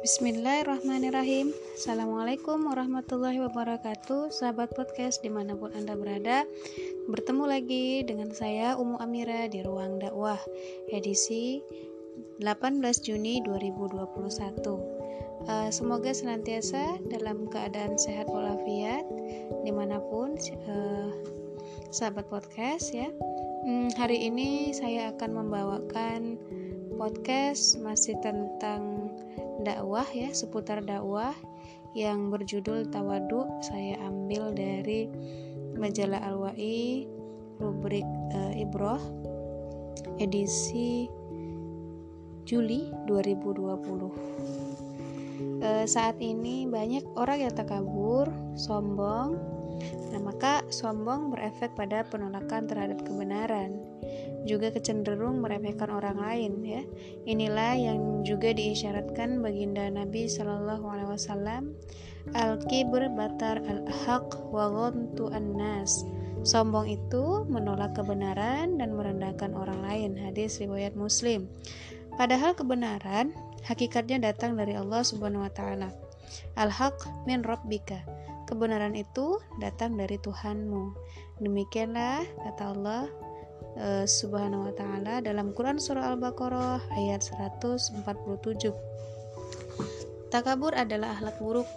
Bismillahirrahmanirrahim. Assalamualaikum warahmatullahi wabarakatuh. Sahabat podcast di mana pun anda berada Bertemu lagi dengan saya Umu Amira di Ruang Dakwah Edisi 18 Juni 2021 uh, Semoga senantiasa dalam keadaan sehat walafiat Di mana pun uh, sahabat podcast ya. Hmm, Hari ini saya akan membawakan podcast masih tentang dakwah ya seputar dakwah yang berjudul Tawadu. Saya ambil dari majalah Al-Wa'i rubrik e, Ibroh edisi Juli 2020 e, saat ini banyak orang yang takabur sombong nah maka sombong berefek pada penolakan terhadap kebenaran juga kecenderung meremehkan orang lain ya. Inilah yang juga diisyaratkan baginda Nabi Shallallahu alaihi wasallam al-kibr batar al-haq wa ghamtu an-nas. Sombong itu menolak kebenaran dan merendahkan orang lain. Hadis riwayat Muslim. Padahal kebenaran hakikatnya datang dari Allah Subhanahu wa taala. Al-haq min rabbika. Kebenaran itu datang dari Tuhanmu. Demikianlah kata Allah uh, Subhanahu wa taala dalam Quran surah Al-Baqarah ayat 147. Takabur adalah akhlak buruk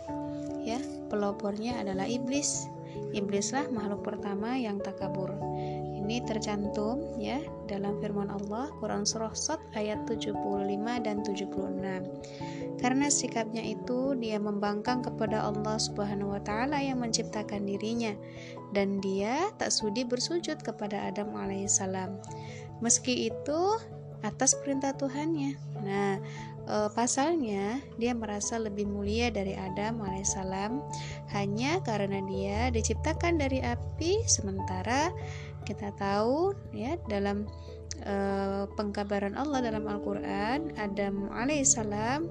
ya, pelopornya adalah iblis. Iblislah makhluk pertama yang takabur. Ini tercantum ya dalam firman Allah Quran surah Sad ayat 75 dan 76. Karena sikapnya itu dia membangkang kepada Allah Subhanahu wa taala yang menciptakan dirinya dan dia tak sudi bersujud kepada Adam alaihissalam. Meski itu atas perintah Tuhannya. Nah, e, pasalnya dia merasa lebih mulia dari Adam alaihissalam hanya karena dia diciptakan dari api sementara kita tahu ya dalam e, pengkabaran Allah dalam Al-Qur'an Adam alaihissalam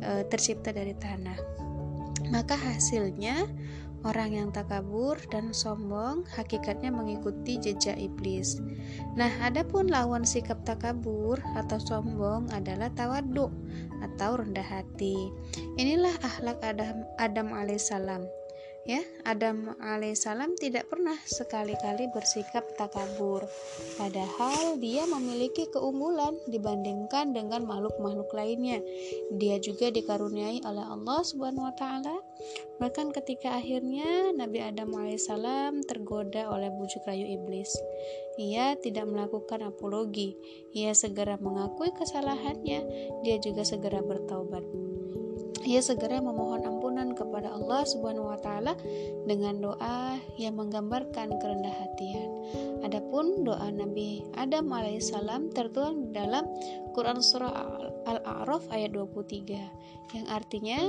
e, tercipta dari tanah. Maka hasilnya Orang yang takabur dan sombong hakikatnya mengikuti jejak iblis. Nah, adapun lawan sikap takabur atau sombong adalah tawaduk atau rendah hati. Inilah akhlak Adam, Adam alaihissalam ya Adam alaihissalam tidak pernah sekali-kali bersikap takabur. Padahal dia memiliki keunggulan dibandingkan dengan makhluk-makhluk lainnya. Dia juga dikaruniai oleh Allah subhanahu wa ta'ala. Bahkan ketika akhirnya Nabi Adam alaihissalam tergoda oleh bujuk rayu iblis. Ia tidak melakukan apologi. Ia segera mengakui kesalahannya. Dia juga segera bertaubat. Ia segera memohon ampunan kepada Allah Subhanahu wa taala dengan doa yang menggambarkan kerendah hatian. Adapun doa Nabi Adam alaihissalam tertuang dalam Quran surah Al-A'raf ayat 23 yang artinya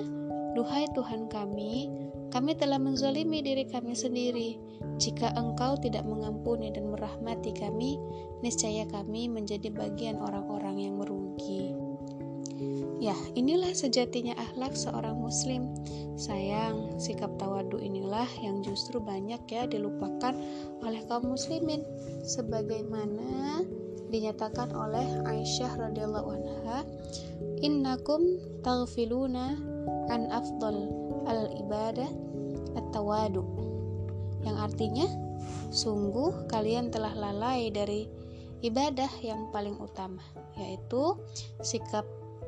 Duhai Tuhan kami, kami telah menzalimi diri kami sendiri. Jika Engkau tidak mengampuni dan merahmati kami, niscaya kami menjadi bagian orang-orang yang merugi. Ya, inilah sejatinya akhlak seorang muslim. Sayang, sikap tawadu inilah yang justru banyak ya dilupakan oleh kaum muslimin sebagaimana dinyatakan oleh Aisyah radhiyallahu anha, "Innakum taghfiluna an afdal al ibadah at-tawadu." Yang artinya, sungguh kalian telah lalai dari ibadah yang paling utama, yaitu sikap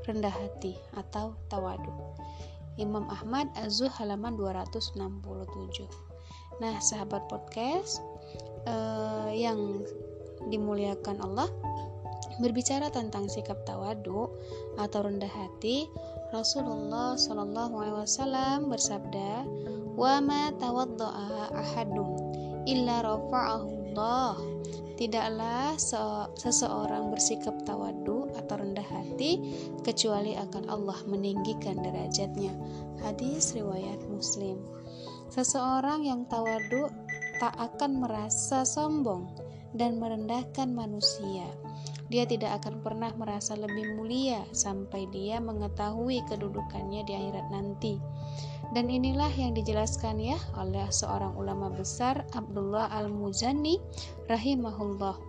rendah hati atau tawadu. Imam Ahmad Azuh halaman 267. Nah, sahabat podcast eh, yang dimuliakan Allah berbicara tentang sikap tawadu atau rendah hati, Rasulullah Shallallahu Alaihi Wasallam bersabda, "Wa ma tawaddaa ahadum illa rafa'ahu Allah." Tidaklah seseorang bersikap tawadu atau rendah hati kecuali akan Allah meninggikan derajatnya. Hadis riwayat Muslim. Seseorang yang tawadu tak akan merasa sombong dan merendahkan manusia. Dia tidak akan pernah merasa lebih mulia sampai dia mengetahui kedudukannya di akhirat nanti. Dan inilah yang dijelaskan ya oleh seorang ulama besar Abdullah Al-Muzani rahimahullah.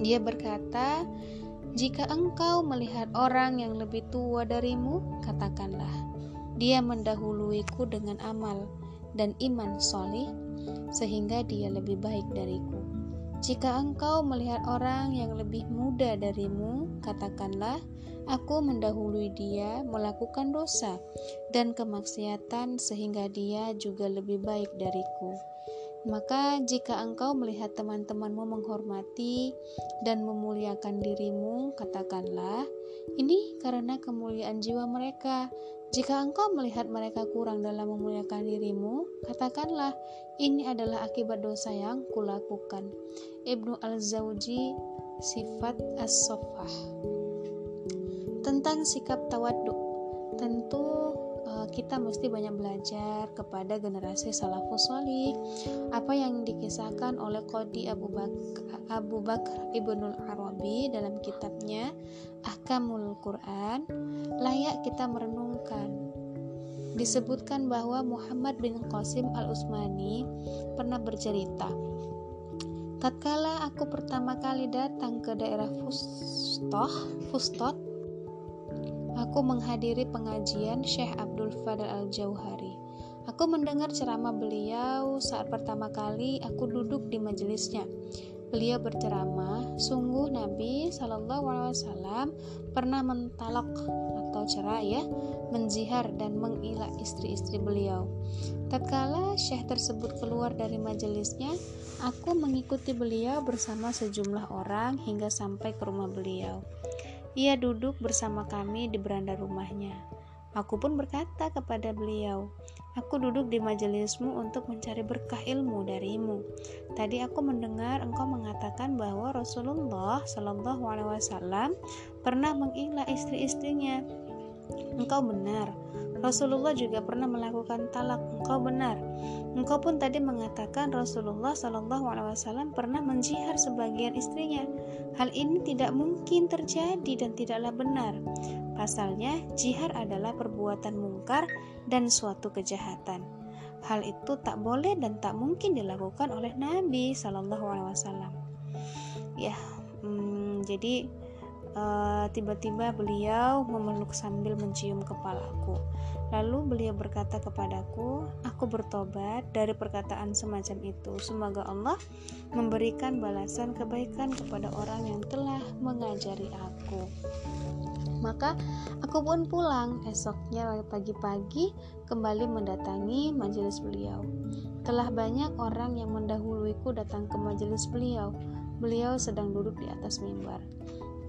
Dia berkata, Jika engkau melihat orang yang lebih tua darimu, katakanlah, dia mendahuluiku dengan amal dan iman solih, sehingga dia lebih baik dariku. Jika engkau melihat orang yang lebih muda darimu, katakanlah, aku mendahului dia melakukan dosa dan kemaksiatan sehingga dia juga lebih baik dariku. Maka, jika engkau melihat teman-temanmu menghormati dan memuliakan dirimu, katakanlah, "Ini karena kemuliaan jiwa mereka." Jika engkau melihat mereka kurang dalam memuliakan dirimu, katakanlah, "Ini adalah akibat dosa yang kulakukan." Ibnu Al-Zawji, Sifat As-Sofah tentang sikap tawaduk. Tentu kita mesti banyak belajar kepada generasi salafus salih. Apa yang dikisahkan oleh Qadi Abu Bakar, Abu Bakar Ibnul Arabi dalam kitabnya Ahkamul Quran layak kita merenungkan. Disebutkan bahwa Muhammad bin Qasim al-Usmani pernah bercerita tatkala aku pertama kali datang ke daerah Fustoh Fustot Aku menghadiri pengajian Syekh Abdul Fadal Al-Jauhari. Aku mendengar ceramah beliau saat pertama kali aku duduk di majelisnya. Beliau berceramah, sungguh Nabi Shallallahu Alaihi Wasallam pernah mentalak atau cerai ya, menjihar dan mengilah istri-istri beliau. Tatkala Syekh tersebut keluar dari majelisnya, aku mengikuti beliau bersama sejumlah orang hingga sampai ke rumah beliau. Ia duduk bersama kami di beranda rumahnya. Aku pun berkata kepada beliau, Aku duduk di majelismu untuk mencari berkah ilmu darimu. Tadi aku mendengar engkau mengatakan bahwa Rasulullah Shallallahu Alaihi Wasallam pernah mengilah istri-istrinya. Engkau benar. Rasulullah juga pernah melakukan talak. Engkau benar. Engkau pun tadi mengatakan Rasulullah Shallallahu Alaihi Wasallam pernah menjihar sebagian istrinya. Hal ini tidak mungkin terjadi dan tidaklah benar. Pasalnya, jihar adalah perbuatan mungkar dan suatu kejahatan. Hal itu tak boleh dan tak mungkin dilakukan oleh Nabi Shallallahu Alaihi Wasallam. Ya, hmm, jadi Eh, tiba-tiba beliau memeluk sambil mencium kepalaku. Lalu beliau berkata kepadaku, "Aku bertobat dari perkataan semacam itu. Semoga Allah memberikan balasan kebaikan kepada orang yang telah mengajari aku." Maka aku pun pulang esoknya pagi-pagi kembali mendatangi majelis beliau. Telah banyak orang yang mendahuluiku datang ke majelis beliau. Beliau sedang duduk di atas mimbar.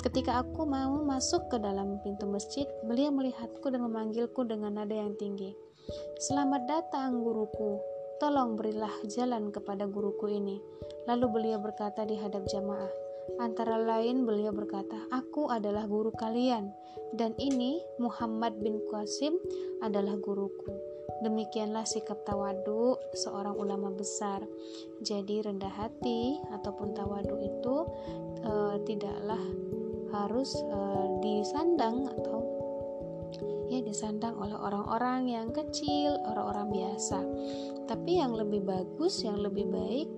Ketika aku mau masuk ke dalam pintu masjid, beliau melihatku dan memanggilku dengan nada yang tinggi. Selamat datang guruku, tolong berilah jalan kepada guruku ini. Lalu beliau berkata di hadap jamaah, Antara lain beliau berkata, Aku adalah guru kalian, dan ini Muhammad bin Qasim adalah guruku. Demikianlah sikap tawadu seorang ulama besar. Jadi rendah hati ataupun tawadu itu e, tidaklah harus uh, disandang atau ya disandang oleh orang-orang yang kecil, orang-orang biasa. Tapi yang lebih bagus, yang lebih baik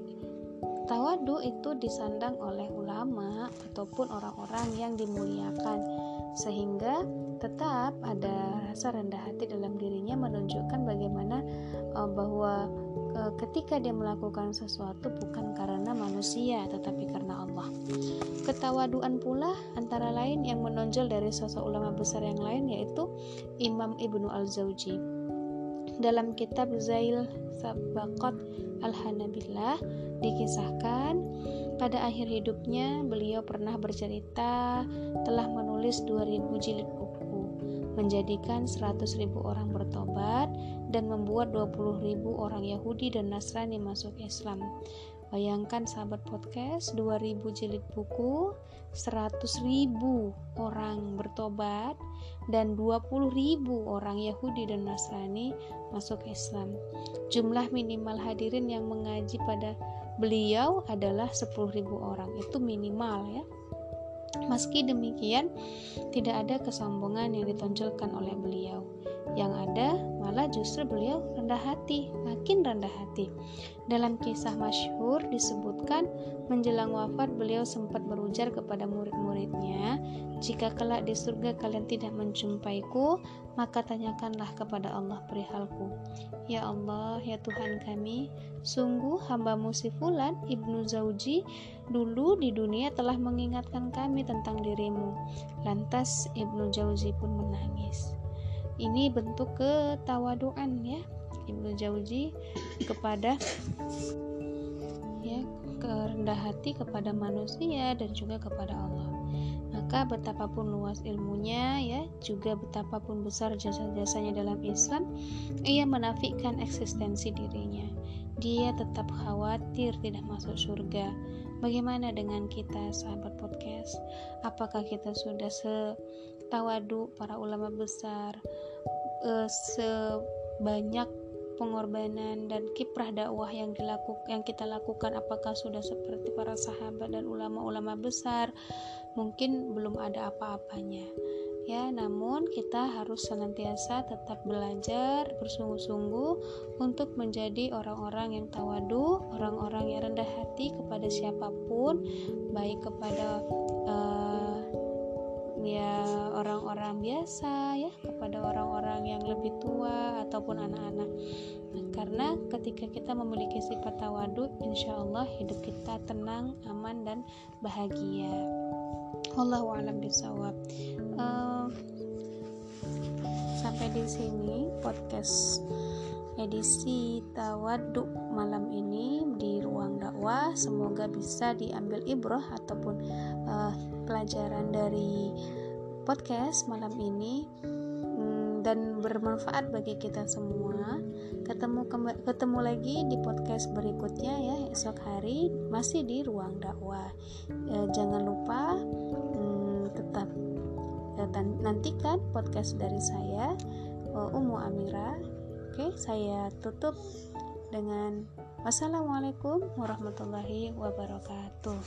tawadu itu disandang oleh ulama ataupun orang-orang yang dimuliakan sehingga tetap ada rasa rendah hati dalam dirinya menunjukkan bagaimana uh, bahwa uh, ketika dia melakukan sesuatu bukan karena manusia tetapi karena Allah. Ketawaduan pula antara lain yang menonjol dari sosok ulama besar yang lain yaitu Imam Ibnu Al-Zawji. Dalam kitab Zail Sabaqat Al-Hanabilah dikisahkan pada akhir hidupnya beliau pernah bercerita telah menulis 2000 jilid buku menjadikan 100.000 orang bertobat dan membuat 20.000 orang Yahudi dan Nasrani masuk Islam. Bayangkan sahabat podcast 2000 jilid buku 100.000 orang bertobat dan 20.000 orang Yahudi dan Nasrani masuk Islam. Jumlah minimal hadirin yang mengaji pada beliau adalah 10.000 orang. Itu minimal ya. Meski demikian, tidak ada kesombongan yang ditonjolkan oleh beliau. Yang ada malah justru beliau rendah hati, makin rendah hati. Dalam kisah masyhur disebutkan menjelang wafat beliau sempat berujar kepada murid-muridnya, "Jika kelak di surga kalian tidak menjumpaiku, maka tanyakanlah kepada Allah perihalku." Ya Allah, ya Tuhan kami, sungguh hambamu si Fulan ibnu Zauji dulu di dunia telah mengingatkan kami tentang dirimu. Lantas Ibnu Jauzi pun menangis. Ini bentuk ketawaduan ya Ibnu Jauzi kepada ya kerendah hati kepada manusia dan juga kepada Allah. Maka betapapun luas ilmunya ya juga betapapun besar jasa-jasanya dalam Islam ia menafikan eksistensi dirinya. Dia tetap khawatir tidak masuk surga. Bagaimana dengan kita sahabat podcast? Apakah kita sudah setawadu para ulama besar eh, sebanyak pengorbanan dan kiprah dakwah yang dilakukan yang kita lakukan apakah sudah seperti para sahabat dan ulama-ulama besar? Mungkin belum ada apa-apanya. Ya namun kita harus senantiasa tetap belajar bersungguh-sungguh untuk menjadi orang-orang yang tawadu orang-orang yang rendah hati kepada siapa pun baik kepada uh, ya orang-orang biasa ya kepada orang-orang yang lebih tua ataupun anak-anak. Nah, karena ketika kita memiliki sifat tawadu insya Allah hidup kita tenang aman dan bahagia. Allahu alam bisawab uh, sampai di sini podcast edisi tawaduk malam ini di ruang dakwah. Semoga bisa diambil ibrah ataupun uh, pelajaran dari podcast malam ini hmm, dan bermanfaat bagi kita semua. Ketemu ketemu lagi di podcast berikutnya ya esok hari masih di ruang dakwah. E, jangan lupa hmm, tetap e, nantikan podcast dari saya e, Umu Amira. Oke saya tutup dengan wassalamualaikum warahmatullahi wabarakatuh